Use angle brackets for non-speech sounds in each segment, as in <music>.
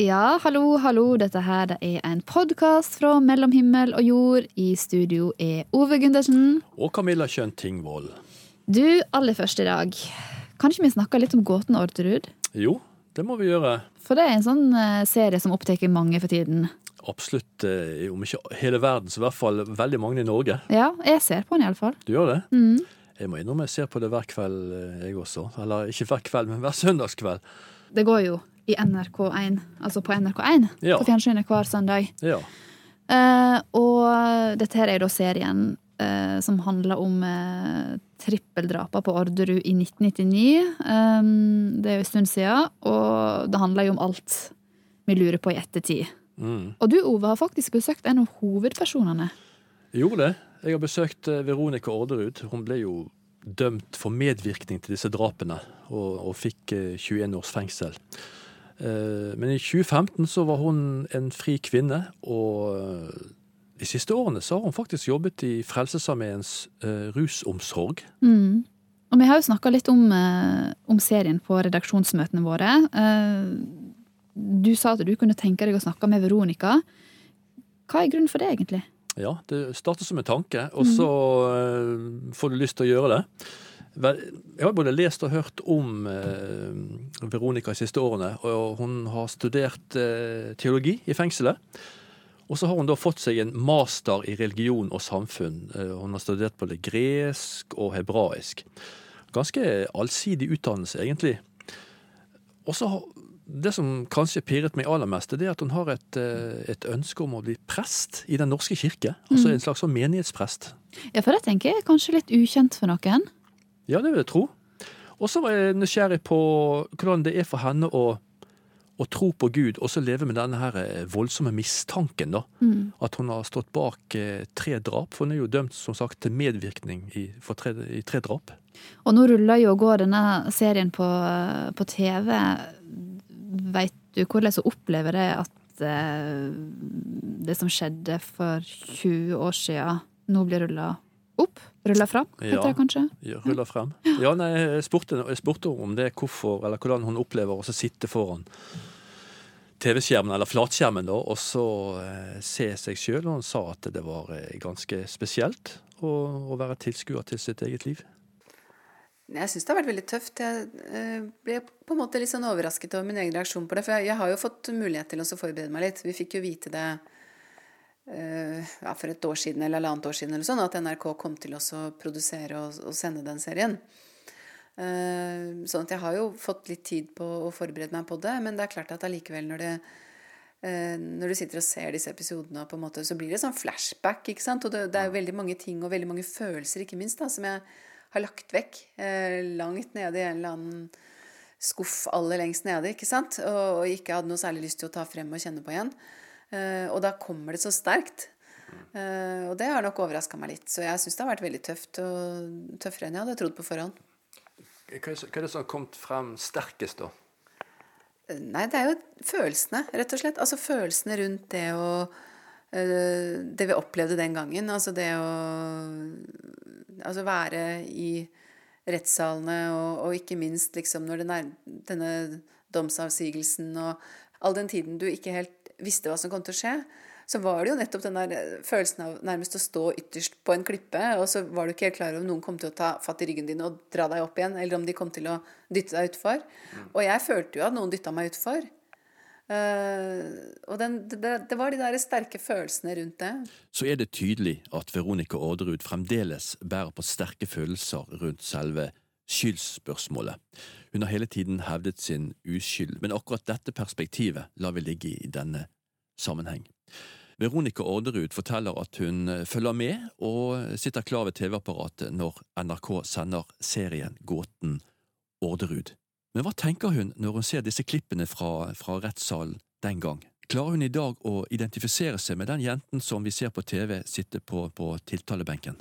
Ja, hallo, hallo. Dette her er en podkast fra mellom himmel og jord. I studio er Ove Gundersen. Og Camilla Kjønn Tingvoll. Du, aller først i dag. Kan ikke vi snakke litt om gåten Orderud? Jo, det må vi gjøre. For det er en sånn eh, serie som opptar mange for tiden. Absolutt, eh, om ikke hele verden, så i hvert fall veldig mange i Norge. Ja, jeg ser på den iallfall. Du gjør det? Mm. Jeg må innrømme jeg ser på det hver kveld, eh, jeg også. Eller ikke hver kveld, men hver søndagskveld. Det går jo i NRK1, altså på NRK1 Ja. på fjernsynet hver søndag. Ja. Uh, og dette her er jo da serien uh, som handler om uh, trippeldrapa på Orderud i 1999. Um, det er jo en stund siden, og det handler jo om alt vi lurer på i ettertid. Mm. Og du, Ove, har faktisk besøkt en av hovedpersonene. Jeg gjorde det. Jeg har besøkt eh, Veronica Orderud. Hun ble jo dømt for medvirkning til disse drapene, og, og fikk eh, 21 års fengsel. Eh, Men i 2015 så var hun en fri kvinne, og eh, de siste årene så har hun faktisk jobbet i Frelsesarmeens eh, rusomsorg. Mm. Og vi har jo snakka litt om, om serien på redaksjonsmøtene våre. Du sa at du kunne tenke deg å snakke med Veronica. Hva er grunnen for det, egentlig? Ja, det starter som en tanke, og så mm. får du lyst til å gjøre det. Jeg har både lest og hørt om eh, Veronica de siste årene, og hun har studert eh, teologi i fengselet. Og så har hun da fått seg en master i religion og samfunn. Eh, hun har studert både gresk og hebraisk. Ganske allsidig utdannelse, egentlig. Og så det som kanskje pirret meg aller mest, det er at hun har et, et ønske om å bli prest i Den norske kirke. Altså en slags sånn menighetsprest. Ja, for det tenker jeg er kanskje litt ukjent for noen. Ja, det vil jeg tro. Og så var jeg nysgjerrig på hvordan det er for henne å, å tro på Gud, og så leve med denne her eh, voldsomme mistanken, da. At hun har stått bak eh, tre drap. For hun er jo dømt, som sagt, til medvirkning i, for tre, i tre drap. Og nå ruller jo og går denne serien på, på TV. Veit du hvordan hun opplever det at eh, det som skjedde for 20 år siden, nå blir rulla opp? Rulla fram, heter Ja. det kanskje? Ja, rulla frem. Ja, nei, jeg spurte, jeg spurte om det, hvorfor, eller hvordan hun opplever å sitte foran TV-skjermen, eller flatskjermen, da, og så eh, se seg sjøl. Og hun sa at det var eh, ganske spesielt å, å være tilskuer til sitt eget liv. Jeg syns det har vært veldig tøft. Jeg eh, ble på en måte litt sånn overrasket over min egen reaksjon på det. For jeg, har jo fått mulighet til å forberede meg litt. Vi fikk jo vite det ja, for et år siden eller halvannet år siden eller sånn, at NRK kom til å produsere og, og sende den serien. Eh, sånn at jeg har jo fått litt tid på å forberede meg på det. Men det er klart at allikevel, når det eh, når du sitter og ser disse episodene, på en måte, så blir det sånn flashback. ikke sant? Og det, det er jo veldig mange ting og veldig mange følelser, ikke minst, da, som jeg har lagt vekk eh, langt nede i en eller annen skuff aller lengst nede, ikke sant? Og, og ikke hadde noe særlig lyst til å ta frem og kjenne på igjen. Eh, og da kommer det så sterkt. Eh, og det har nok overraska meg litt. Så jeg syns det har vært veldig tøft, og tøffere enn jeg hadde trodd på forhånd. Hva er det som har kommet frem sterkest, da? Nei, det er jo følelsene, rett og slett. Altså følelsene rundt det å Det vi opplevde den gangen. Altså det å altså være i rettssalene, og, og ikke minst liksom når denne domsavsigelsen og all den tiden du ikke helt visste hva som kom til å skje, så var det jo nettopp den der følelsen av nærmest å stå ytterst på en klippe, og så var du ikke helt klar over om noen kom til å ta fatt i ryggen din og dra deg opp igjen, eller om de kom til å dytte deg utfor. Og jeg følte jo at noen dytta meg utfor. Uh, og den, det, det var de der sterke følelsene rundt det. Så er det tydelig at Veronica Orderud fremdeles bærer på sterke følelser rundt selve skyldspørsmålet. Hun har hele tiden hevdet sin uskyld, men akkurat dette perspektivet lar vi ligge i denne sammenheng. Veronica Orderud forteller at hun følger med og sitter klar ved TV-apparatet når NRK sender serien Gåten Orderud. Men hva tenker hun når hun ser disse klippene fra, fra rettssalen den gang? Klarer hun i dag å identifisere seg med den jenten som vi ser på TV sitte på, på tiltalebenken?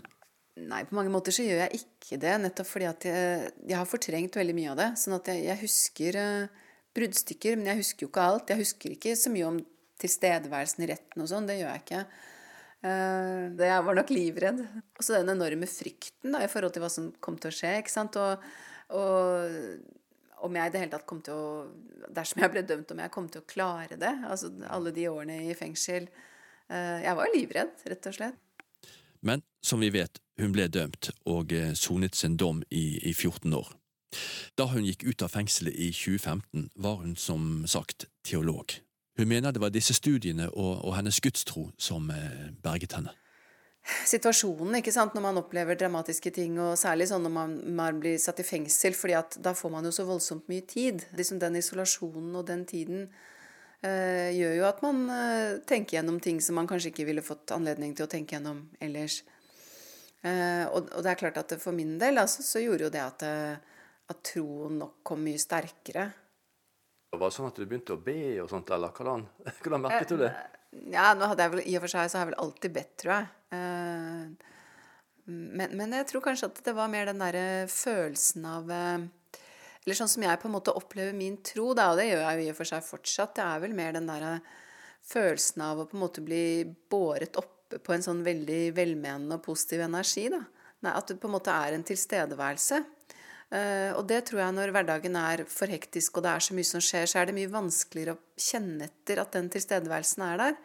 Nei, på mange måter så gjør jeg ikke det, nettopp fordi at jeg, jeg har fortrengt veldig mye av det. Sånn at jeg, jeg husker uh, bruddstykker, men jeg husker jo ikke alt. Jeg husker ikke så mye om tilstedeværelsen i retten og sånn, det gjør jeg ikke. Uh, det jeg var nok livredd. Og så den enorme frykten da, i forhold til hva som kom til å skje. ikke sant? Og, og, om jeg i det hele tatt kom til å Dersom jeg ble dømt, om jeg kom til å klare det. Altså alle de årene i fengsel. Uh, jeg var livredd, rett og slett. Men som vi vet, hun ble dømt og eh, sonet sin dom i, i 14 år. Da hun gikk ut av fengselet i 2015, var hun som sagt teolog. Hun mener det var disse studiene og, og hennes gudstro som eh, berget henne situasjonen ikke sant, når man opplever dramatiske ting, og særlig sånn når man, man blir satt i fengsel, fordi at da får man jo så voldsomt mye tid. Liksom den isolasjonen og den tiden gjør jo at man eh, tenker gjennom ting som man kanskje ikke ville fått anledning til å tenke gjennom ellers. Eh, og, det er klart at for min del altså, så gjorde jo det at, eh, at troen nok kom mye sterkere. Det Var det sånn at du begynte å be og sånt, eller hvordan, <laughs> hvordan merket du det? Eh, ja, nå hadde jeg vel, I og for seg så har jeg vel alltid bedt, tror jeg. Eh, men, men, jeg tror kanskje at det var mer den derre følelsen av eh, Eller sånn som jeg på en måte opplever min tro, da, og det gjør jeg jo i og for seg fortsatt. Det er vel mer den derre følelsen av å på en måte bli båret oppe på en sånn veldig velmenende og positiv energi. da. Nei, at det på en måte er en tilstedeværelse. Uh, og det tror jeg når hverdagen er for hektisk og det er så mye som skjer, så er det mye vanskeligere å kjenne etter at den tilstedeværelsen er der.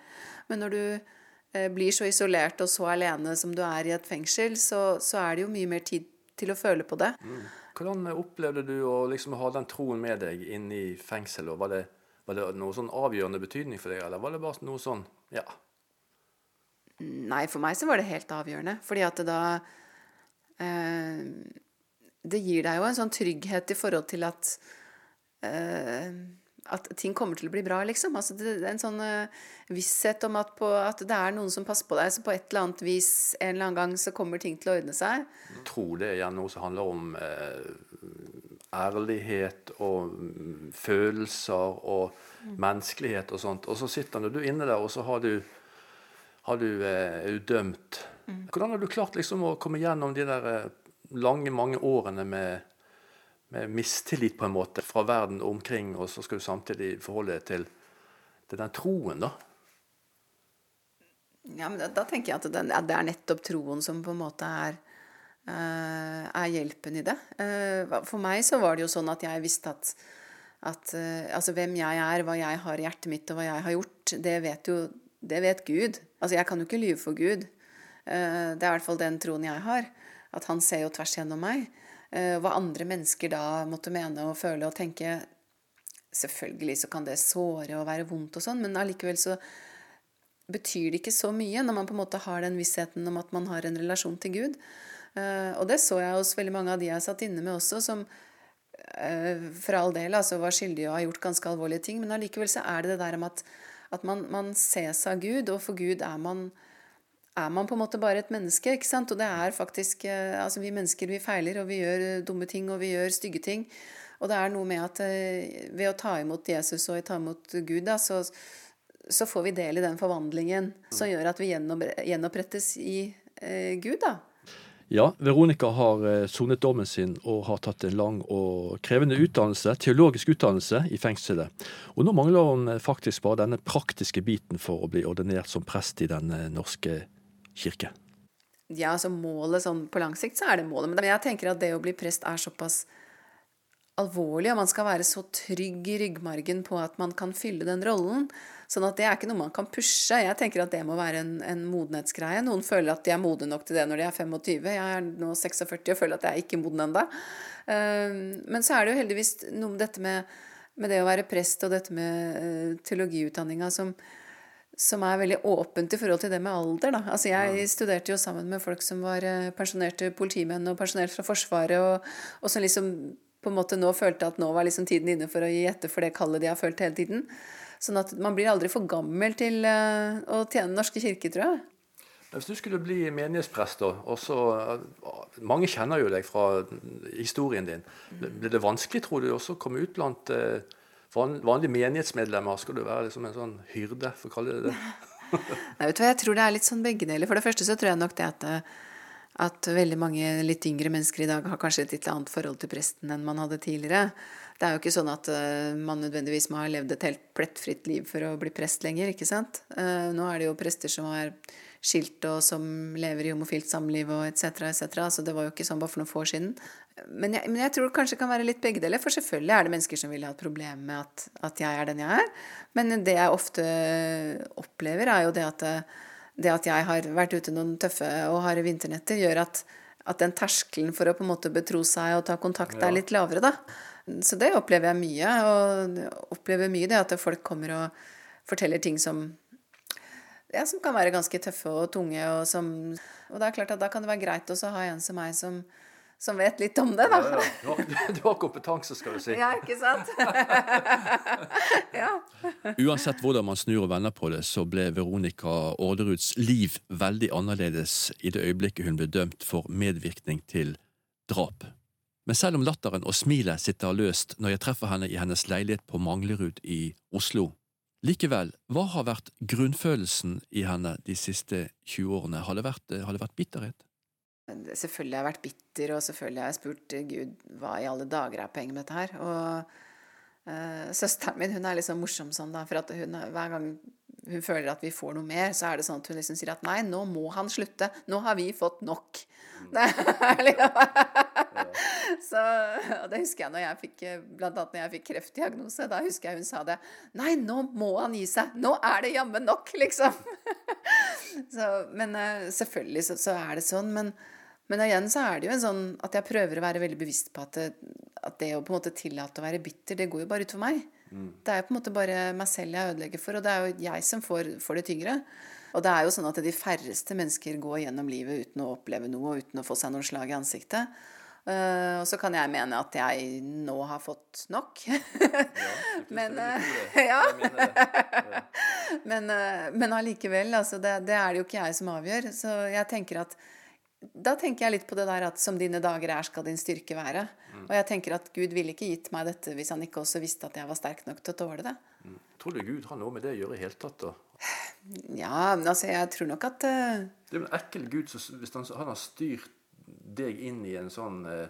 Men når du uh, blir så isolert og så alene som du er i et fengsel, så, så er det jo mye mer tid til å føle på det. Mm. Hvordan opplevde du å liksom ha den troen med deg inn i fengselet? Var det, var det noe sånn avgjørende betydning for deg, eller var det bare noe sånn ja? Nei, for meg så var det helt avgjørende. Fordi at det da eh, det gir deg jo en sånn trygghet i forhold til at uh, at ting kommer til å bli bra, liksom. Altså, det, er en sånn uh, visshet om at, på, at, det er noen som passer på deg, så på et eller annet vis en eller annen gang så kommer ting til å ordne seg. Jeg tror det er noe som handler om uh, ærlighet og um, følelser og mm. menneskelighet og sånt. Og så sitter du inne der, og så har du, har du, uh, dømt. Mm. Hvordan har du klart liksom å komme gjennom de der lange, mange årene med, med, mistillit på en måte fra verden omkring, og så skal du samtidig forholde deg til, til den troen, da? Ja, men da, da tenker jeg at det, det, er nettopp troen som på en måte er, uh, er hjelpen i det. Uh, for meg så var det jo sånn at jeg visste at, at uh, altså hvem jeg er, hva jeg har i hjertet mitt og hva jeg har gjort, det vet jo det vet Gud. Altså jeg kan jo ikke lyve for Gud. det er i hvert fall den troen jeg har. At han ser jo tvers gjennom meg. Eh, hva andre mennesker da måtte mene og føle og tenke Selvfølgelig så kan det såre og være vondt og sånn, men allikevel så betyr det ikke så mye når man på en måte har den vissheten om at man har en relasjon til Gud. Eh, og det så jeg hos veldig mange av de jeg satt inne med også, som eh, for all del altså var skyldige og har gjort ganske alvorlige ting, men allikevel så er det det der om at, at man, man ses av Gud, og for Gud er man er man på en måte bare et menneske. ikke sant? Og det er faktisk eh, Altså, vi mennesker, vi feiler, og vi gjør eh, dumme ting, og vi gjør stygge ting. Og det er noe med at eh, ved å ta imot Jesus og ta imot Gud, da, så, så får vi del i den forvandlingen som gjør at vi gjenopprettes i eh, Gud, da. Ja, Veronica har sonet dommen sin og har tatt en lang og krevende utdannelse, teologisk utdannelse i fengselet. Og nå mangler hun faktisk bare denne praktiske biten for å bli ordinert som prest i Den norske kirke? Ja, altså målet sånn på lang sikt så er det målet. Men jeg tenker at det å bli prest er såpass alvorlig, og man skal være så trygg i ryggmargen på at man kan fylle den rollen. Sånn at det er ikke noe man kan pushe. Jeg tenker at det må være en, en modenhetsgreie. Noen føler at de er modne nok til det når de er 25. Jeg er nå 46 og føler at jeg er ikke moden ennå. Ehm, men så er det jo heldigvis noe med dette med, med det å være prest og dette med uh, teologiutdanninga som, som er veldig åpent i forhold til det med alder. Da. Altså jeg ja. studerte jo sammen med folk som var eh, pensjonerte politimenn og pensjonert fra Forsvaret, og, og, som liksom på en måte nå følte at nå var liksom tiden inne for å gi etter for det kallet de har følt hele tiden. Sånn at man blir aldri for gammel til uh, å tjene norske kirke, tror jeg. Hvis du skulle bli menighetsprest, da, og så Mange kjenner jo deg fra historien din. Blir det vanskelig, tror du, også å komme ut blant uh, vanlige menighetsmedlemmer skal du være liksom en sånn hyrde, for å kalle det det? <laughs> Nei, vet du hva, Jeg tror det er litt sånn begge deler. For det første så tror jeg nok det at, at veldig mange litt yngre mennesker i dag har kanskje et litt annet forhold til presten enn man hadde tidligere. Det er jo ikke sånn at uh, man nødvendigvis må ha levd et helt plettfritt liv for å bli prest lenger, ikke sant. Uh, nå er det jo prester som har skilt og som lever i homofilt samliv og etc., etc. Så det var jo ikke sånn bare for noen få år siden. Men jeg, men jeg tror det kanskje kan være litt begge deler, for selvfølgelig er det mennesker som vil ha et problem med at, at jeg er den jeg er. Men det jeg ofte opplever, er jo det at, det at jeg har vært ute noen tøffe og harde vinternetter, gjør at, at den terskelen for å på en måte betro seg og ta kontakt er litt lavere, da. Så det opplever jeg mye. Og opplever mye det at folk kommer og forteller ting som ja, som kan være ganske tøffe og tunge. Og, som, og det er klart at da kan det være greit også å ha en som meg som, som vet litt om det, da. Ja, ja. Du, har, du, har, kompetanse, skal du si. Ja, ikke sant? <laughs> ja. Uansett hvordan man snur og vender på det, så ble Veronica Orderuds liv veldig annerledes i det øyeblikket hun ble dømt for medvirkning til drap. Men selv om latteren og smilet sitter løst når jeg treffer henne i hennes leilighet på Manglerud i Oslo, Likevel, hva har vært grunnfølelsen i henne de siste 20 årene? Har det vært, har det vært bitterhet? Selvfølgelig har jeg vært bitter, og selvfølgelig har jeg spurt Gud hva i alle dager er poenget med dette her. Og øh, søsteren min hun er liksom morsom sånn, da, for hun, hver gang hun føler at vi får noe mer, så er det sånn at hun liksom sier at nei, nå må han slutte. Nå har vi fått nok. Mm. Liksom <laughs> så, og det husker jeg når jeg fikk Blant annet når jeg fikk kreftdiagnose. Da husker jeg hun sa det. Nei, nå må han gi seg! Nå er det jammen nok, liksom! <laughs> så, men eh, selvfølgelig så, så, er det sånn. Men, men, igjen så er det jo en sånn at jeg prøver å være veldig bevisst på at det, at det å på en måte tillate å være bitter, det går jo bare utover meg. Mm. Det er jo på en måte bare meg selv jeg ødelegger for, og det er jo jeg som får, får det tyngre. Og det er jo sånn at de færreste mennesker går gjennom livet uten å oppleve noe, uten å få seg noen slag i ansiktet. Uh, og så kan jeg mene at jeg nå har fått nok. <laughs> men ja. <laughs> men, uh, men allikevel, altså, det, det, er det jo ikke jeg som avgjør. Så jeg tenker at Da tenker jeg litt på det der at som dine dager er, skal din styrke være. Mm. Og jeg tenker at Gud ville ikke gitt meg dette hvis han ikke også visste at jeg var sterk nok til å tåle det. Mm. Tror du Gud har noe med det å gjøre i hele tatt, da? Ja, altså jeg tror nok at Det er en ekkel Gud hvis han, han har styrt deg inn i en sånn uh,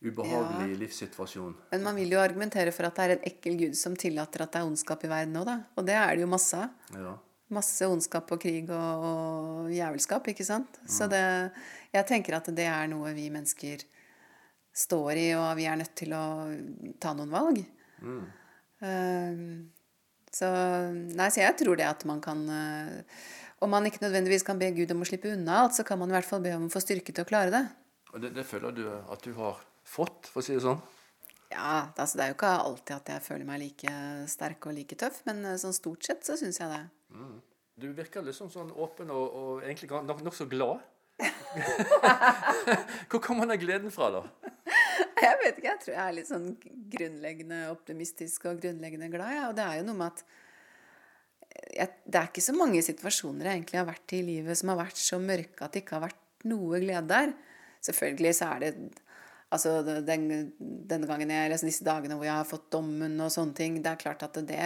ubehagelig ja. livssituasjon. Men man vil jo argumentere for at det er en ekkel gud som tillater at det er ondskap i verden nå, da. Og det er det jo masse av. Ja. Masse ondskap og krig og, og jævelskap, ikke sant. Mm. Så det Jeg tenker at det er noe vi mennesker står i, og vi er nødt til å ta noen valg. Mm. Uh, så Nei, så jeg tror det at man kan uh, om man ikke nødvendigvis kan be Gud om å slippe unna alt, så kan man i hvert fall be om å få styrke til å klare det. Og det, det føler du at du har fått, for å si det sånn? Ja, altså det er jo ikke alltid at jeg føler meg like sterk og like tøff, men eh, sånn stort sett så syns jeg det. Mm. Du virker liksom sånn åpen og, og egentlig nokså nok glad. <laughs> Hvor kommer den gleden fra, da? Jeg vet ikke. Jeg tror jeg er litt sånn grunnleggende optimistisk og grunnleggende glad. Ja. Og det er jo noe med at jeg, det er ikke så mange situasjoner jeg egentlig har vært i i livet som har vært så mørke at det ikke har vært noe glede der. Selvfølgelig så er det Altså den, denne gangen jeg, eller disse dagene hvor jeg har fått dommen og sånne ting, det er klart at det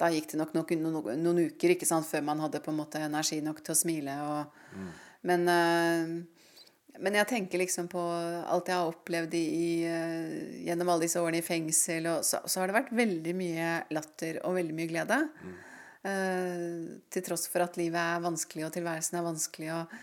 Da gikk det nok noen, noen, noen uker ikke sant, før man hadde på en måte energi nok til å smile. Og, mm. men, uh, men jeg tenker liksom på alt jeg har opplevd i, uh, gjennom alle disse årene i fengsel, og så, så, har det vært veldig mye latter og veldig mye glede. Mm. Uh, til tross for at livet er vanskelig og tilværelsen er vanskelig. Og,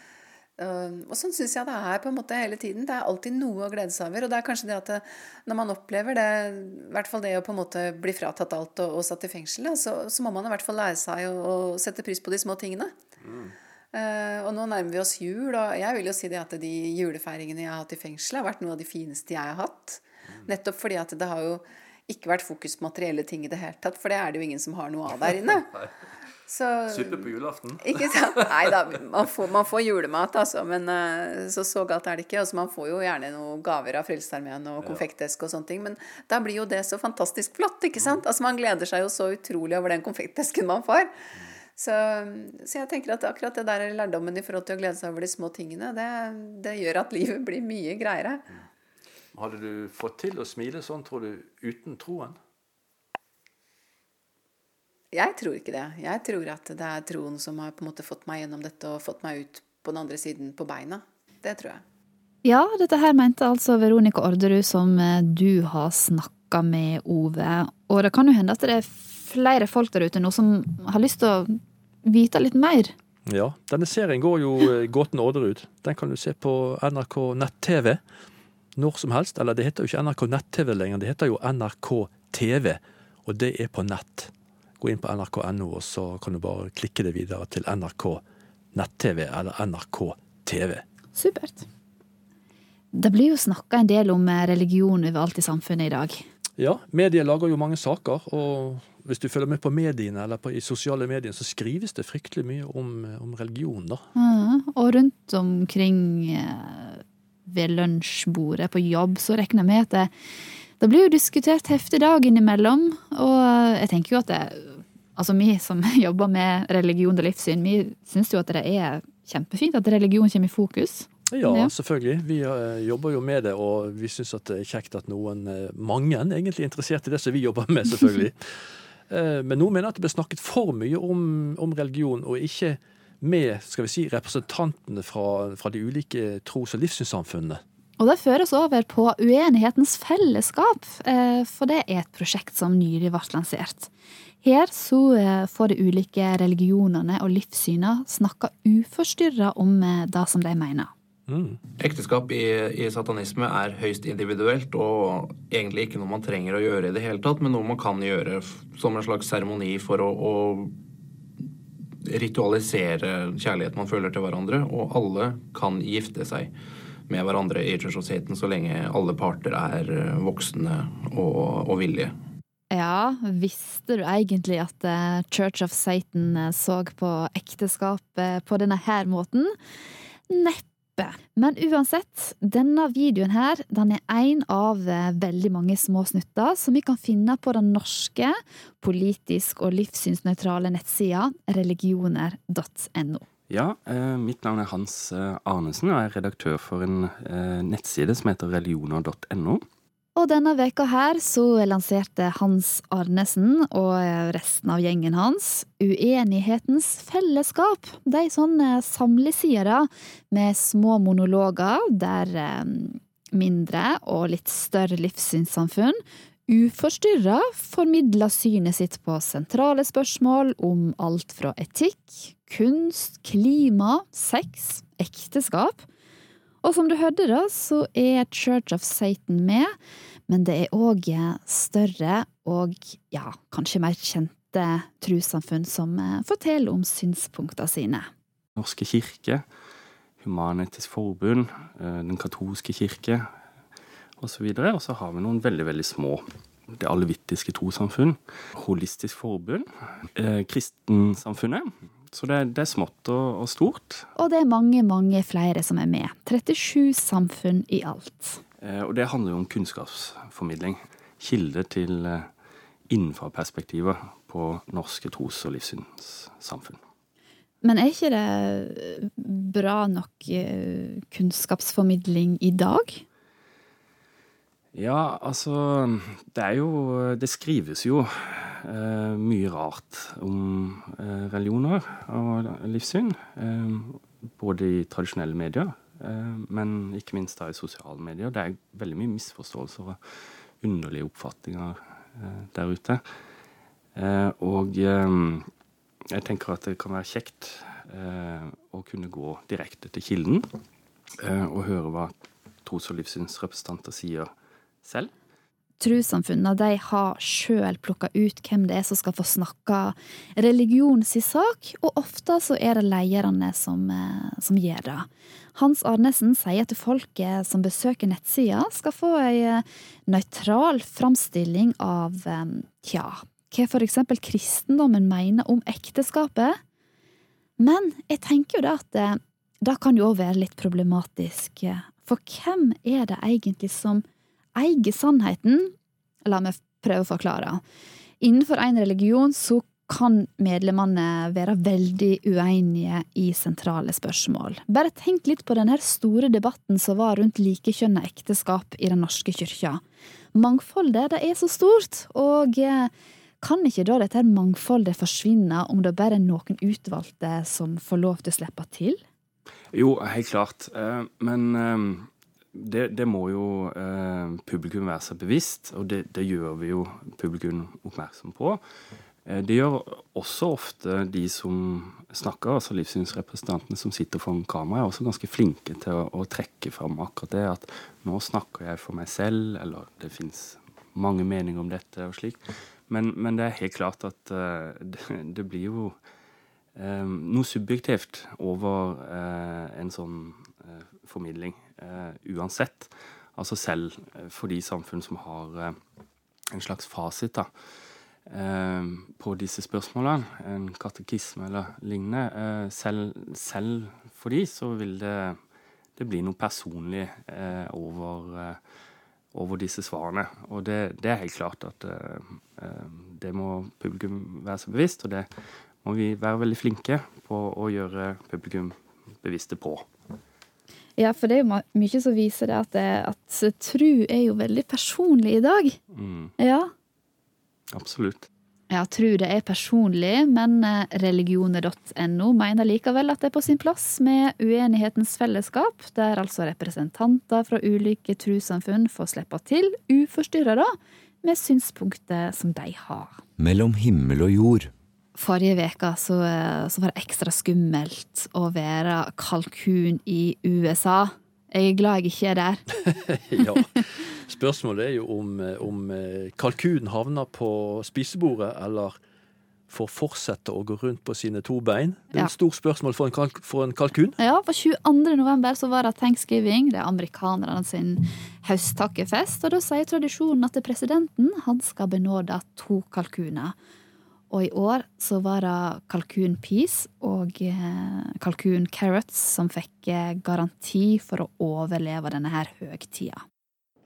og sånn syns jeg det er på en måte hele tiden. Det er alltid noe å glede seg over. Og det er kanskje det at det, når man opplever det, i hvert fall det å på en måte bli fratatt alt og, og satt i fengsel, så, så, må man i hvert fall lære seg å, å sette pris på de små tingene. Mm. Uh, og nå nærmer vi oss jul, og jeg vil jo si det at de julefeiringene jeg har hatt i fengsel, har vært noe av de fineste jeg har hatt. Mm. Nettopp fordi at det har jo ikke vært fokus på materielle ting i det hele tatt, for det er det jo ingen som har noe av der inne. <laughs> Så, Suppe på julaften? <laughs> Ikke sant? Nei da, man får, man får julemat, altså. Men uh, så så galt er det ikke. Altså, man får jo gjerne noen gaver av Frelsesarmeen og konfektesk og sånne ting. Men da blir jo det så fantastisk flott, ikke sant? Altså Man gleder seg jo så utrolig over den konfektesken man får. Så, så, jeg tenker at akkurat det der lærdommen i forhold til å glede seg over de små tingene, det, det gjør at livet blir mye greiere. Hadde du fått til å smile sånn, tror du, uten troen? Jeg tror ikke det. Jeg tror at det er troen som har på en måte fått meg gjennom dette og fått meg ut på den andre siden på beina. Det tror jeg. Ja, dette her mente altså Veronica Orderud, som eh, du har snakka med, Ove. Og det kan jo hende at det er flere folk der ute nå som har lyst til å vite litt mer Ja, denne serien går jo eh, Gåten Orderud. Den kan du se på NRK nett-TV når som helst. Eller det heter jo ikke NRK nett-TV lenger, det heter jo NRK TV. Og det er på nett. Gå inn på nrk.no, og så kan du bare klikke det videre til NRK nett-TV eller NRK TV. Supert. Det blir jo snakka en del om religion overalt i samfunnet i dag. Ja, medier lager jo mange saker, og hvis du følger med på mediene eller på, i sosiale medier, så skrives det fryktelig mye om, om religion, da. Ja, og rundt omkring eh, ved lunsjbordet på jobb, så regner jeg med at det, det blir jo diskutert heftig dag innimellom. Og jeg tenker jo at det, altså vi som <laughs> jobber med religion og livssyn, vi syns jo at det er kjempefint at religion kommer i fokus. Ja, ja, selvfølgelig. Vi uh, jobber jo med det, og vi syns det er kjekt at noen, uh, mange egentlig er interessert i det som vi jobber med, selvfølgelig. uh, <laughs> men noen mener at det blir snakket for mye om, om, religion, og ikke med skal vi si, representantene fra, fra de ulike tros- og livssynssamfunnene. Og det fører oss over på Uenighetens fellesskap, for det er et prosjekt som nylig ble lansert. Her så får de ulike religionene og livssyna snakke uforstyrra om det som de mener. Mm. Ekteskap i, i, satanisme er høyst individuelt og egentlig ikke noe man trenger å gjøre i det hele tatt, men noe man kan gjøre som en slags seremoni for å, å, ritualisere kjærlighet man føler til hverandre. Og alle kan gifte seg med hverandre i Church of Satan så lenge alle parter er voksne og, og villige. Ja, visste du egentlig at eh, Church of Satan eh, så på ekteskap på denne her måten? Neppe. Men uansett, denne videoen her, den er én av eh, veldig mange små snutter som vi kan finne på den norske politisk- og livssynsnøytrale nettsida religioner.no. Ja, eh, mitt navn er Hans eh, Arnesen, og jeg er redaktør for en eh, nettside som heter religioner.no. Og denne veka her så lanserte Hans Arnesen og resten av gjengen hans Uenighetens fellesskap. De sånne samlesider med små monologer der eh, mindre og litt større livssynssamfunn uforstyrra formidler synet sitt på sentrale spørsmål om alt fra etikk, kunst, klima, sex, ekteskap og som du hørte, da, så er Church of Satan med, men det er òg større og ja, kanskje mer kjente trossamfunn som eh, forteller om synspunktene sine. Norske kirke, Human-Etisk Forbund, eh, Den katolske kirke osv. Og så har vi noen veldig, veldig små. Det alevittiske trossamfunn, Holistisk Forbund, eh, Kristensamfunnet så det, det er smått og, og, stort. Og det er mange, mange flere som er med. 37 samfunn i alt. Eh, og det handler jo om kunnskapsformidling. Kilde til eh, innenfra-perspektiver på norske tros- og livssynssamfunn. Men er ikke det bra nok eh, kunnskapsformidling i dag? Ja, altså Det er jo Det skrives jo eh, mye rart om eh, religioner og livssyn. Eh, både i tradisjonelle medier, eh, men ikke minst da i sosiale medier. Det er veldig mye misforståelser og underlige oppfatninger eh, der ute. Eh, og jeg tenker at det kan være kjekt å kunne gå direkte til kilden og høre hva tros- og livssynsrepresentanter sier selv trossamfunnene de har sjøl plukka ut hvem det er som skal få snakka religion si sak, og ofte så er det lederne som, eh, som gjør det. Hans Arnesen sier at folket som besøker nettsida, skal få ei eh, nøytral framstilling av eh, tja, hva eksempel kristendommen mener om ekteskapet. Men jeg tenker jo det at det kan jo òg være litt problematisk, for hvem er det egentlig som eier sannheten? La meg prøve å forklare. Innenfor en religion så kan medlemmene være veldig uenige i sentrale spørsmål. Bare tenk litt på denne store debatten som var rundt likekjønna ekteskap i Den norske kyrkja. Mangfoldet det er så stort, og eh, kan ikke da dette mangfoldet forsvinne om det bare er noen utvalgte som får lov til å slippe til? Jo, helt klart. Eh, men eh, det, det, må jo eh, publikum være seg bevisst, og det, det, gjør vi jo publikum oppmerksom på. Eh, det gjør også ofte de som snakker, altså livssynsrepresentantene som sitter foran kamera, er også ganske flinke til å, å, trekke fram akkurat det at nå snakker jeg for meg selv, eller det fins mange meninger om dette og slik. Men, men, det er helt klart at eh, det, det, blir jo um, noe subjektivt over uh, en sånn uh, formidling, uansett. Altså selv for de samfunn som har en slags fasit, da Eh, på disse spørsmålene, en katekisme eller lignende. Eh, selv, selv, for de så vil det, det bli noe personlig eh, over, over, disse svarene. Og det, det, er helt klart at det må publikum være seg bevisst, og det må vi være veldig flinke på å gjøre publikum bevisste på. Ja, for det er jo mye som viser det at, det, at tru er jo veldig personlig i dag. Mm. Ja, Absolutt. Ja, tru det er personlig, men eh, religioner.no mener likevel at det er på sin plass med Uenighetens fellesskap, der altså representanter fra ulike trossamfunn får slippe til uforstyrra med synspunkter som de har. Mellom himmel og jord. Forrige uke så, eh, så var det ekstra skummelt å være kalkun i USA. Jeg er glad jeg ikke er der. <laughs> ja. Spørsmålet er jo om, eh, om eh, kalkunen havner på spisebordet, eller får fortsette å gå rundt på sine to bein. Det er ja. et stort spørsmål for en, kalk, for en, kalkun. Ja, for 22. november så var det thanksgiving, det er amerikanerne sin høsttakkefest. Og da sier tradisjonen at presidenten han skal benåde to kalkuner. Og i år så var det kalkun peas og eh, kalkun Carrots som fikk eh, garanti for å overleve denne her høgtida.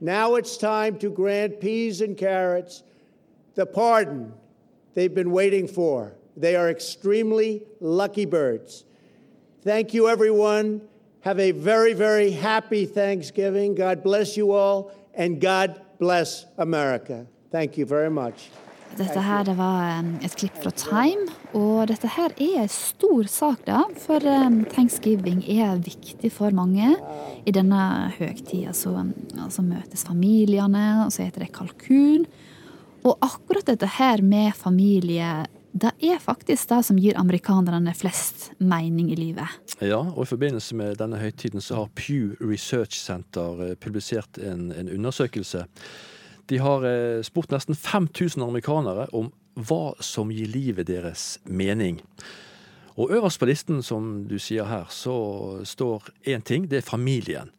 Now it's time to grant peas and carrots the pardon they've been waiting for. They are extremely lucky birds. Thank you, everyone. Have a very, very happy Thanksgiving. God bless you all, and God bless America. Thank you very much. Dette her det var et klipp fra Time, og dette her er en stor sak, da. For thanksgiving er viktig for mange. I denne høgtida så så, møtes familiene, og så heter det kalkun. Og akkurat dette her med familie, det er faktisk det som gir amerikanerne flest mening i livet. Ja, og i forbindelse med denne høytiden så har Pew Research Center eh, publisert en, en undersøkelse de har eh, spurt nesten 5000 amerikanere om hva som gir livet deres mening. Og øverst på listen, som du sier her, så står én ting. Det er familien.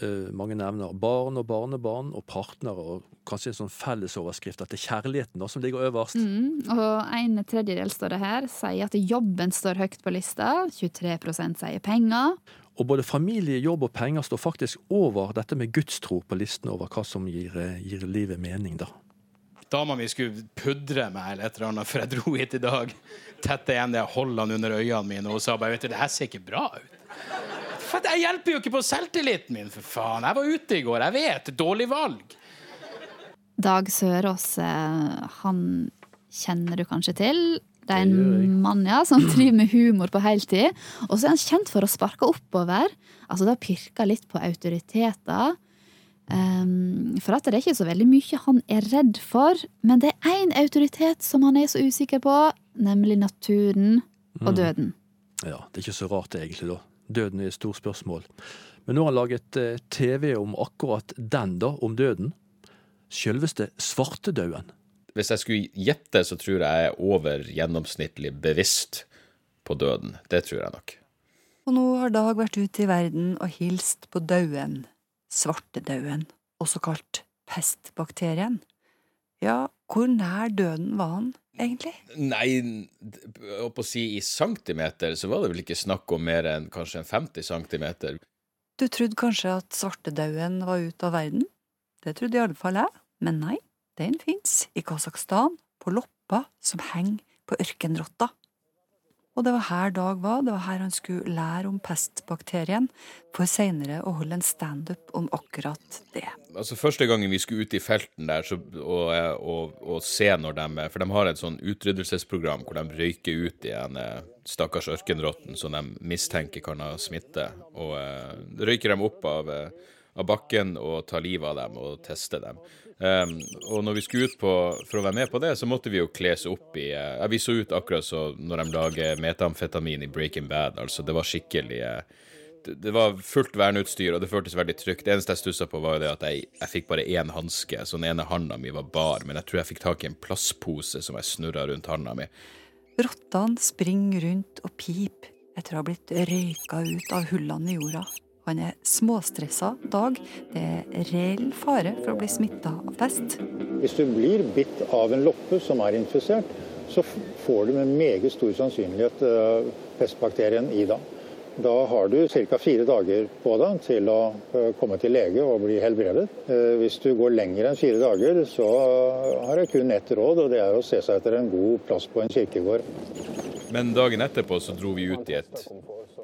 Uh, mange nevner barn og barnebarn og partnere, og kanskje en sånn fellesoverskrift at det er kjærligheten som ligger øverst. Mm, og en tredjedel står det her, sier at jobben står høyt på lista. 23% sier penger. Og både familie, jobb og penger står faktisk over dette med gudstro på listen over hva som gir, eh, gir livet mening, da. Dama mi skulle pudre meg eller et eller annet før jeg dro hit i dag. Tette igjen det holdene under øynene mine og sa bare vet du, det her ser ikke bra ut. For Jeg hjelper jo ikke på selvtilliten min, for faen. Jeg var ute i går, jeg vet. Dårlig valg. Dag Sørås, eh, han kjenner du kanskje til. Det er en mann ja, som <laughs> driver med humor på heltid. Og så er han kjent for å sparke oppover. Altså da pirke litt på autoriteter. Um, for at det er ikke så veldig mye han er redd for. Men det er én autoritet som han er så usikker på, nemlig naturen og mm. døden. Ja, det er ikke så rart det egentlig, da. Døden er et stort spørsmål. Men nå har han laget eh, TV om akkurat den, da, om døden. Sjølveste svartedauden. Hvis jeg skulle gjette, så tror jeg jeg er over gjennomsnittlig bevisst på døden. Det tror jeg nok. Og nå har Dag vært ute i verden og hilst på dauden, svartedauden, også kalt pestbakterien. Ja, hvor nær døden var han egentlig? Nei, å på si i centimeter, så var det vel ikke snakk om mer enn kanskje en 50 centimeter. Du trodde kanskje at svartedauden var ute av verden? Det trodde i alle fall jeg, men nei. Den fins i Kasakhstan, på loppa som henger på ørkenrotta. Og det var her Dag var, det var her han skulle lære om pestbakterien, for seinere å holde en standup om akkurat det. Altså Første gangen vi skulle ut i felten der så, og, og, og, se når de For de har et sånn utryddelsesprogram hvor de røyker ut igjen eh, stakkars ørkenrotten som de mistenker kan ha smitte, og uh, røyker dem opp av uh, av bakken og ta livet av dem og teste dem. Um, og når vi skulle ut på, for å være med på det, så måtte vi jo kles opp i uh, Vi så ut akkurat så når de lager metamfetamin i Breaking Bad. Altså, det var skikkelig uh, det, det var fullt verneutstyr, og det føltes veldig trygt. Det eneste jeg stussa på, var jo det at jeg, jeg fikk bare én hanske, så den ene handa mi var bar, men jeg tror jeg fikk tak i en plastpose som jeg snurra rundt handa mi. Rottene springer rundt og piper etter å ha blitt røyka ut av hullene i jorda. Han er småstressa dag. Det er reell fare for å bli smitta av pest. Hvis du blir bitt av en loppe som er infisert, så får du med meget stor sannsynlighet eh, pestbakterien i deg. Da har du ca. fire dager på deg til å eh, komme til lege og bli helbredet. Eh, hvis du går lenger enn fire dager, så har jeg kun ett råd, og det er å se seg etter en god plass på en kirkegård. Men dagen etterpå så dro vi ut i et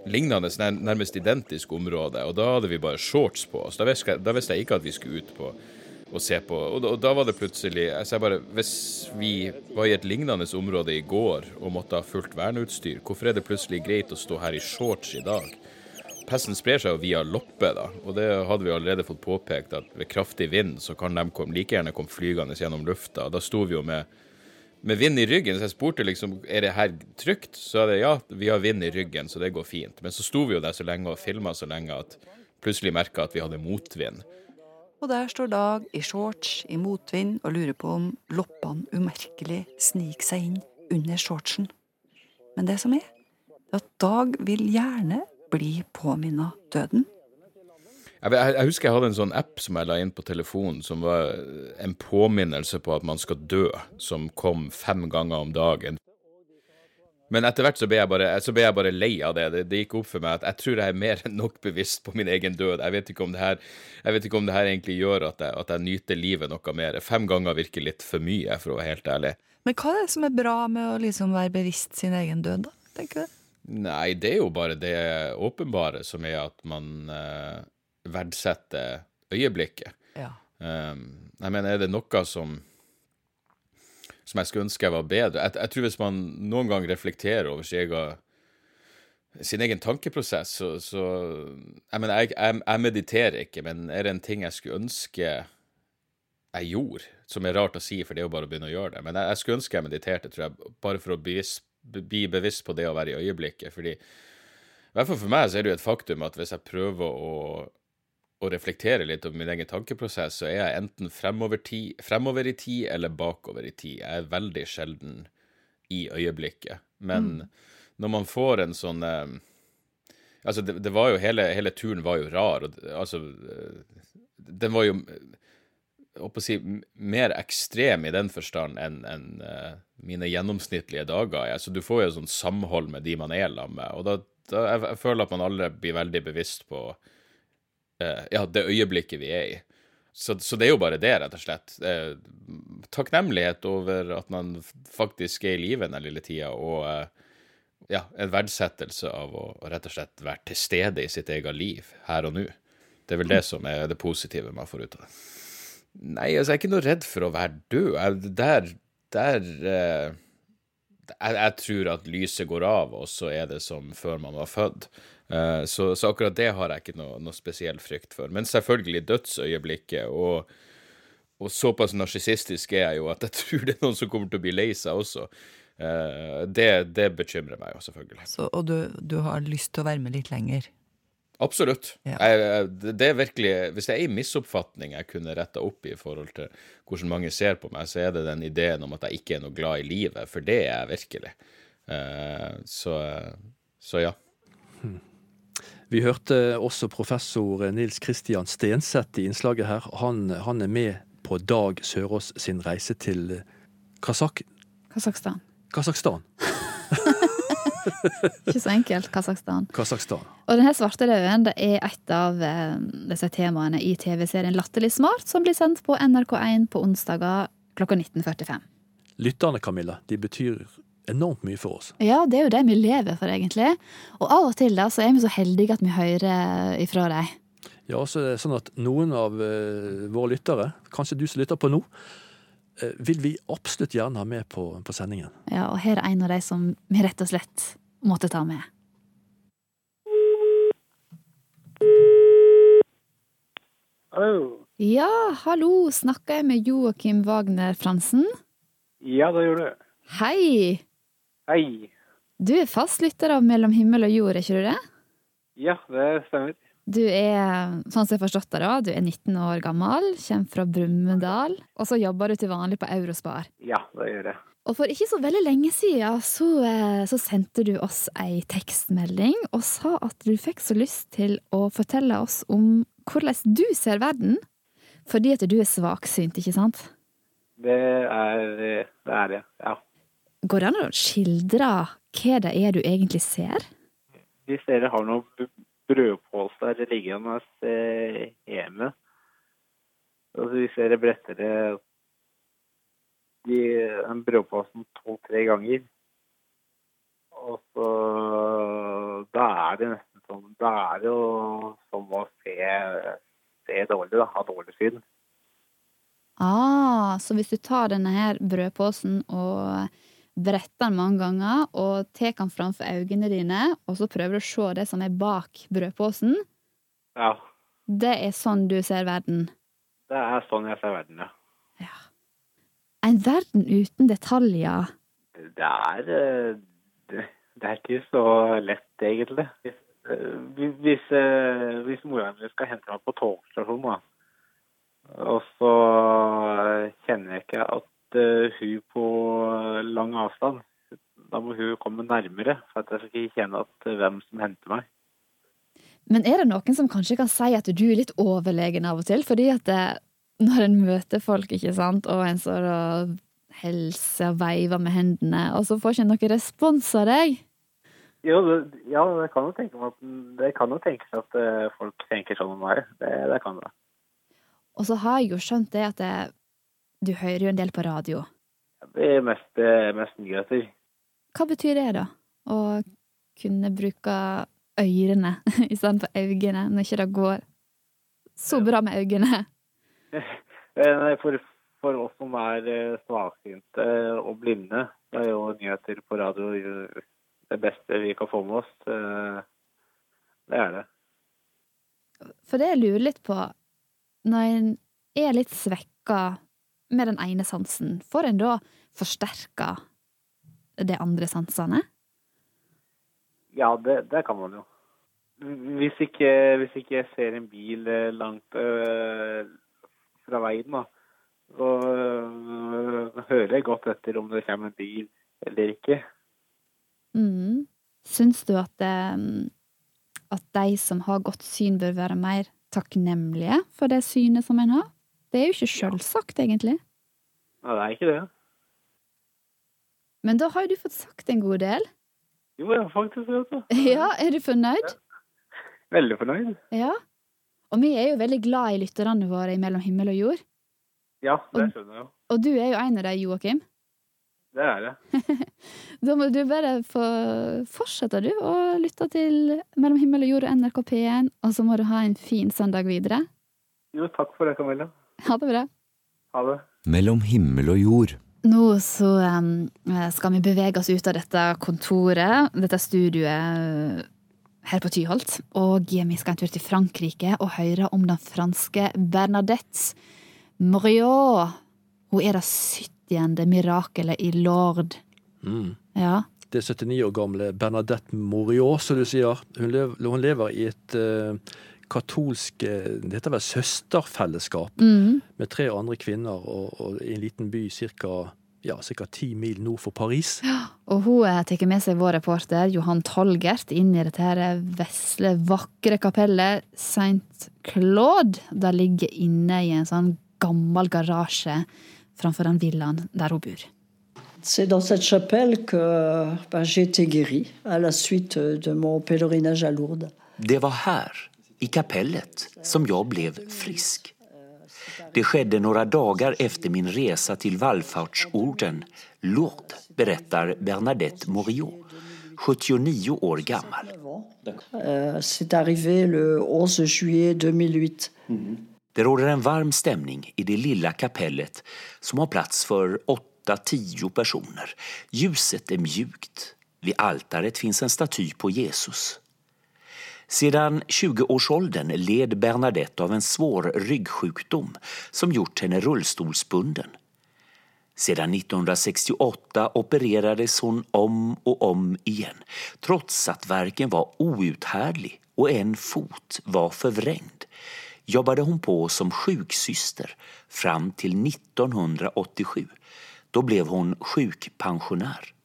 lignende, nærmest identisk område, og da hadde vi bare shorts på oss. Da visste jeg, da visste jeg ikke at vi skulle ut på og se på. Og da, og da var det plutselig jeg sa bare, Hvis vi var i et lignende område i går og måtte ha fullt verneutstyr, hvorfor er det plutselig greit å stå her i shorts i dag? Pesten sprer seg jo via loppe, da, og det hadde vi allerede fått påpekt, at ved kraftig vind så kan de like gjerne komme flygende gjennom lufta. Da sto vi jo med med vind i ryggen. Så jeg spurte liksom er det her trygt. Så er det ja, vi har vind i ryggen, så det går fint. Men så sto vi jo der så lenge og filma så lenge at plutselig merka at vi hadde motvind. Og der står Dag i shorts i motvind og lurer på om loppene umerkelig sniker seg inn under shortsen. Men det som er, er at Dag vil gjerne bli påminna døden. Jeg, jeg, husker jeg hadde en sånn app som jeg la inn på telefonen, som var en påminnelse på at man skal dø, som kom fem ganger om dagen. Men etter hvert så ble, bare, så ble jeg bare, lei av det. det. det. gikk opp for meg at jeg tror jeg er mer enn nok bevisst på min egen død. Jeg vet ikke om det her, om det her egentlig gjør at jeg, at jeg, nyter livet noe mer. Fem ganger virker litt for mye, for å være helt ærlig. Men hva er det som er bra med å liksom være bevisst sin egen død, da? tenker du? Nei, det er jo bare det åpenbare, som er at man eh, verdsette øyeblikket. Ja. Um, jeg mener, er det noe som som jeg skulle ønske jeg var bedre Jeg, jeg tror hvis man noen gang reflekterer over sin egen, sin egen tankeprosess, så, så Jeg mener, jeg, jeg, jeg, mediterer ikke, men er det en ting jeg skulle ønske jeg gjorde, som er rart å si, for det er jo bare å begynne å gjøre det, men jeg, jeg skulle ønske jeg mediterte, tror jeg, bare for å bli, bli bevisst på det å være i øyeblikket. fordi i hvert fall for meg så er det jo et faktum at hvis jeg prøver å å reflektere litt over min egen tankeprosess, så er jeg enten fremover, ti, fremover, i tid eller bakover i tid. Jeg er veldig sjelden i øyeblikket. Men mm. når man får en sånn eh, Altså, det, det, var jo hele, hele turen var jo rar. Og, altså Den var jo å si, mer ekstrem i den forstand enn en, uh, mine gjennomsnittlige dager Altså, Så du får jo sånn samhold med de man er sammen med. Og da, da jeg, jeg føler at man aldri blir veldig bevisst på Eh, ja, det øyeblikket vi er i. Så, så, det er jo bare det, rett og slett. Eh, takknemlighet over at man faktisk er i live den lille tida, og eh, ja, en verdsettelse av å, rett og slett være til stede i sitt eget liv her og nå. Det er vel det som er det positive man får ut av det. Nei, altså, jeg er ikke noe redd for å være død. Jeg, der der eh, jeg, jeg, tror at lyset går av, og så er det som før man var født. Eh, så, så, akkurat det har jeg ikke noe, noe spesiell frykt for. Men selvfølgelig dødsøyeblikket, og, og såpass narsissistisk er jeg jo at jeg <laughs> tror det er noen som kommer til å bli lei seg også. Eh, det, det, bekymrer meg jo, selvfølgelig. Så, og du, du, har lyst til å være med litt lenger? Absolutt. Ja. Jeg, det er virkelig, Hvis det er en misoppfatning jeg kunne retta opp i forhold til hvordan mange ser på meg, så er det den ideen om at jeg ikke er noe glad i livet, for det er jeg virkelig. Eh, så, så ja. Hmm. Vi hørte også professor Nils Kristian Stenseth i innslaget her. Han, han er med på Dag Sørås sin reise til Kasak... Kasakhstan. Kasakhstan. <laughs> Ikke så enkelt. Kasakhstan. Kasakhstan. Og denne svartedauden det er et av eh, disse temaene i TV-serien Latterlig smart, som blir sendt på NRK1 på onsdager klokka 19.45. Lytterne, Camilla, de betyr enormt mye for oss. Ja, det er jo det vi lever for, egentlig. Og av og til da, så er vi så heldige at vi hører ifra dem. Ja, så er det sånn at noen av uh, våre lyttere, kanskje du som lytter på nå, uh, vil vi absolutt gjerne ha med på, på sendingen. Ja, og her er en av de som vi rett og slett måtte ta med. Hallo. Ja, hallo, snakker jeg med Joakim Wagner Fransen? Ja, det gjør du. Hei! Hei. Du er fastlytter av Mellom himmel og jord, er ikke du det? Ja, det stemmer. Du er, sånn som jeg forstått det, da, du er 19 år gammel, kommer fra Brumunddal, og så jobber du til vanlig på Eurospar. Ja, det gjør jeg. Og for ikke så veldig lenge siden så, eh, så sendte du oss ei tekstmelding og sa at du fikk så lyst til å fortelle oss om hvordan du ser verden, fordi at du er svaksynt, ikke sant? Det er det, er ja. Går det an å skildre hva det er du egentlig ser? Hvis dere har noen brødpåser liggende eh, hjemme, altså hvis dere bretter det den brødposen to-tre ganger, og så Da er det nesten sånn Da er det jo som å se, se dårlig, da. Ha dårlig syn. Ah, så hvis du tar denne her brødposen og bretter den mange ganger, og tar den framfor øynene dine, og så prøver du å se det som er bak brødposen, Ja. det er sånn du ser verden. Det er sånn jeg ser verden, ja. ja. En verden uten detaljer. Det er eh, Det, er ikke så lett, egentlig. Hvis, eh, hvis, eh, hvis mora mi skal hente meg på togstasjonen, da, og så eh, kjenner jeg ikke at eh, hun på lang avstand Da må hun komme nærmere, for at jeg skal ikke kjenne at eh, hvem som henter meg. Men er det noen som kanskje kan si at du er litt overlegen av og til? Fordi at det, når en møter folk, ikke sant, og en står og hilser og veiver med hendene, og så får ikke en noen respons av deg? Jo, ja, det kan jo tenke meg at det kan jo tenkes at eh, folk tenker sånn om meg. Det, det kan det. Og så har jeg jo skjønt det at det, du hører jo en del på radio. Det er mest, eh, mest nyheter. Hva betyr det, da? Å kunne bruke ørene <laughs> istedenfor øynene, når ikke det går så bra med øynene? <laughs> Eh, for, for oss som er eh, svaksynte og blinde, det er jo nyheter på radio det beste vi kan få med oss. Det er det. For det jeg lurer litt på, når en er litt svekka med den ene sansen, får en da forsterka de andre sansene? Ja, det, det kan man jo. Hvis ikke, hvis ikke jeg ser en bil eh, langt øh, fra veien, da, så øh, hører jeg godt etter om det kommer en bil eller ikke. Mm. Syns du at, det, at de som har godt syn, bør være mer takknemlige for det synet som en har? Det er jo ikke sjølsagt, egentlig. Nei, det er ikke det. Men da har jo du fått sagt en god del. Jo, jeg har faktisk det. Ja, er du fornøyd? Veldig fornøyd. Ja. Og vi er jo veldig glad i lytterne våre i Mellom himmel og jord. Ja, det skjønner jeg jo. Og du er jo en av dem, Joakim. <laughs> Det er det. <laughs> Da må du bare få fortsette, du, å lytte til Mellom himmel og jord og NRK P1, og så må du ha en fin søndag videre. Jo, takk for det, Camilla. Ha det bra. Ha det. Mellom himmel og jord. Nå så um, skal vi bevege oss ut av dette kontoret, dette studioet her på Tyholt. Og vi skal en tur til Frankrike og høre om den franske Bernadette Moriot. Hun er det 70. mirakelet i Lord. Mm. Ja. Det er 79 år gamle Bernadette Moriot, som du sier. Hun lever, hun lever i et eh, katolsk eh, Det heter vel søsterfellesskap mm. med tre andre kvinner og, og i en liten by ca. Ja, cirka ti mil nord for Paris. Og hun eh, tar med seg vår reporter Johan Tolgert inn i dette her vesle, vakre kapellet Saint Claude. Det ligger inne i en sånn gammel garasje framfor den villaen der hun bor. C'est dans cette chapelle que ben, j'ai été guérie à la suite de mon pèlerinage à Lourdes. Det var här, i kapellet, som jag blev frisk. Det skedde några dagar efter min resa till vallfartsorden Lourdes, berättar Bernadette Moriot, 79 år gammal. Euh, C'est arrivé le 11 juillet 2008. Det råder en varm stämning i det lilla kapellet som har plats för 8-10 personer. Ljuset är mjukt. Vid altaret finns en staty på Jesus. Sedan 20-årsåldern led Bernadette av en svår ryggsjukdom som gjort henne rullstolsbunden. Sedan 1968 opererades hon om och om igen trots att verken var outhärdlig och en fot var förvrängd jobbade hon på som sjuksyster fram till 1987. Då blev hon sjukpensionär.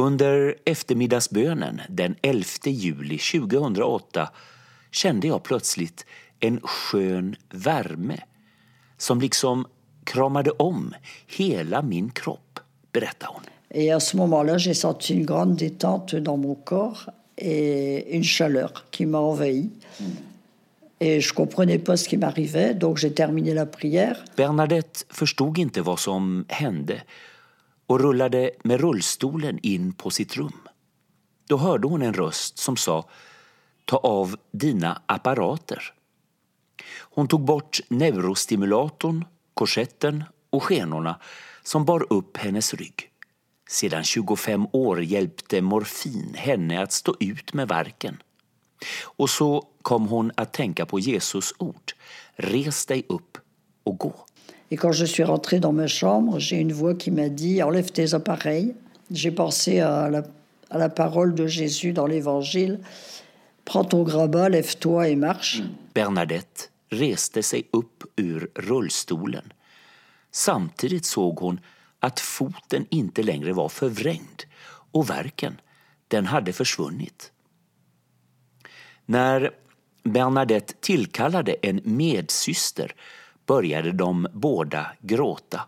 Under eftermiddagsbönen den 11 juli 2008 kände jag plötsligt en skön värme som liksom kramade om hela min kropp, berättar hon. Et à ce moment-là, j'ai senti une grande détente dans mon corps et une chaleur qui m'a envahi. Et je comprenais pas ce qui m'arrivait, donc j'ai terminé la prière. Bernadette förstod inte vad som hände och rullade med rullstolen in på sitt rum. Då hörde hon en röst som sa Ta av dina apparater. Hon tog bort neurostimulatorn, korsetten och skenorna som bar upp hennes rygg. Sedan 25 år hjälpte morfin henne att stå ut med verken. Och så kom hon att tänka på Jesus ord. Res dig upp och gå. Et quand je suis rentrée dans ma chambre, j'ai une voix qui m'a dit Enlève tes appareils. J'ai pensé à la, parole de Jésus dans l'Évangile Prends ton grabat, lève-toi et marche. Bernadette reste sig upp ur rullstolen. Samtidigt såg hon att foten inte längre var förvrängd och verken, den hade försvunnit. När Bernadette tillkallade en medsyster började de båda gråta.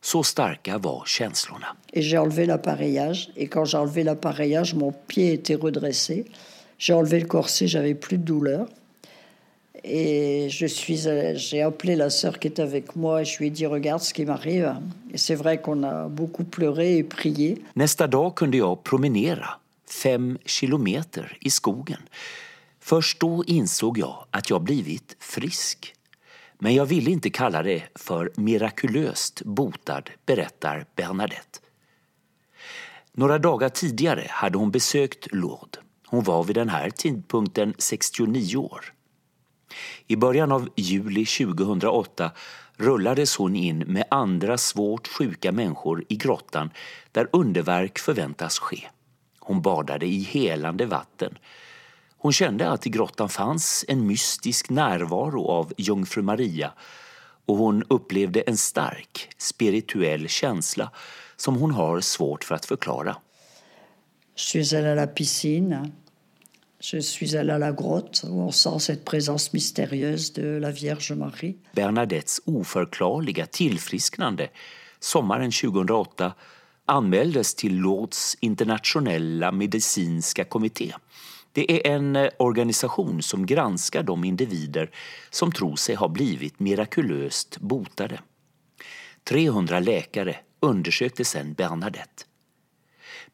Så starka var känslorna. J'ai enlevé l'appareillage. Et quand j'ai enlevé l'appareillage, mon pied était redressé. J'ai enlevé le corset, j'avais plus de douleur. Et je suis, j'ai appelé la sœur qui était avec moi et je lui ai dit regarde ce qui m'arrive. Et c'est vrai qu'on a beaucoup pleuré et prié. Nästa dag kunde jag promenera fem kilometer i skogen. Först då insåg jag att jag blivit frisk. Men jag ville inte kalla det för mirakulöst botad, berättar Bernadette. Några dagar tidigare hade hon besökt Lourdes. Hon var vid den här tidpunkten 69 år. I början av juli 2008 rullades hon in med andra svårt sjuka människor i grottan där underverk förväntas ske. Hon badade i helande vatten. Hon kände att i grottan fanns en mystisk närvaro av jungfru Maria och hon upplevde en stark spirituell känsla som hon har svårt för att förklara. Je suis allée à la piscine. Je suis allée à la grotte où on sent cette présence mystérieuse de la Vierge Marie. Bernadettes oförklarliga tillfrisknande sommaren 2008 anmäldes till Lourdes internationella medicinska kommitté. Det är en eh, organisation som granskar de individer som tror sig ha blivit mirakulöst botade. 300 läkare undersökte sedan Bernadette.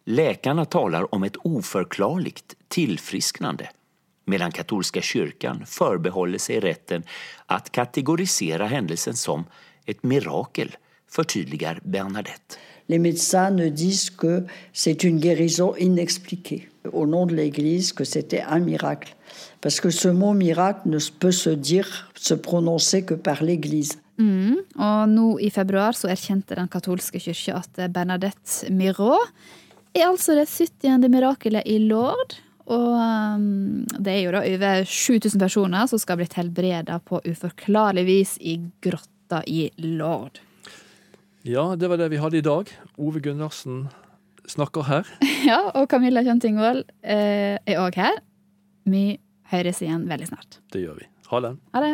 Läkarna talar om ett oförklarligt tillfrisknande medan katolska kyrkan förbehåller sig rätten att kategorisera händelsen som ett mirakel, förtydligar Bernadette. Les médecins ne disent que c'est une guérison inexpliquée. Au nom de l'Église, que c'était un miracle. Parce que ce mot miracle ne peut se dire, se prononcer que par l'Église. Mm. Og nå i februar så erkjente den katolske kirka at Bernadette Miraud er altså det 70. mirakelet i Lord. Og um, det er jo da over 7000 personer som skal ha blitt helbreda på uforklarlig vis i grotta i Lord. Ja, det var det vi hadde i dag. Ove Gunnarsen snakker her. <laughs> Ja, og Camilla Kjøntingvold eh, er òg her. Vi høres igjen veldig snart. Det gjør vi. Ha det. Ha det.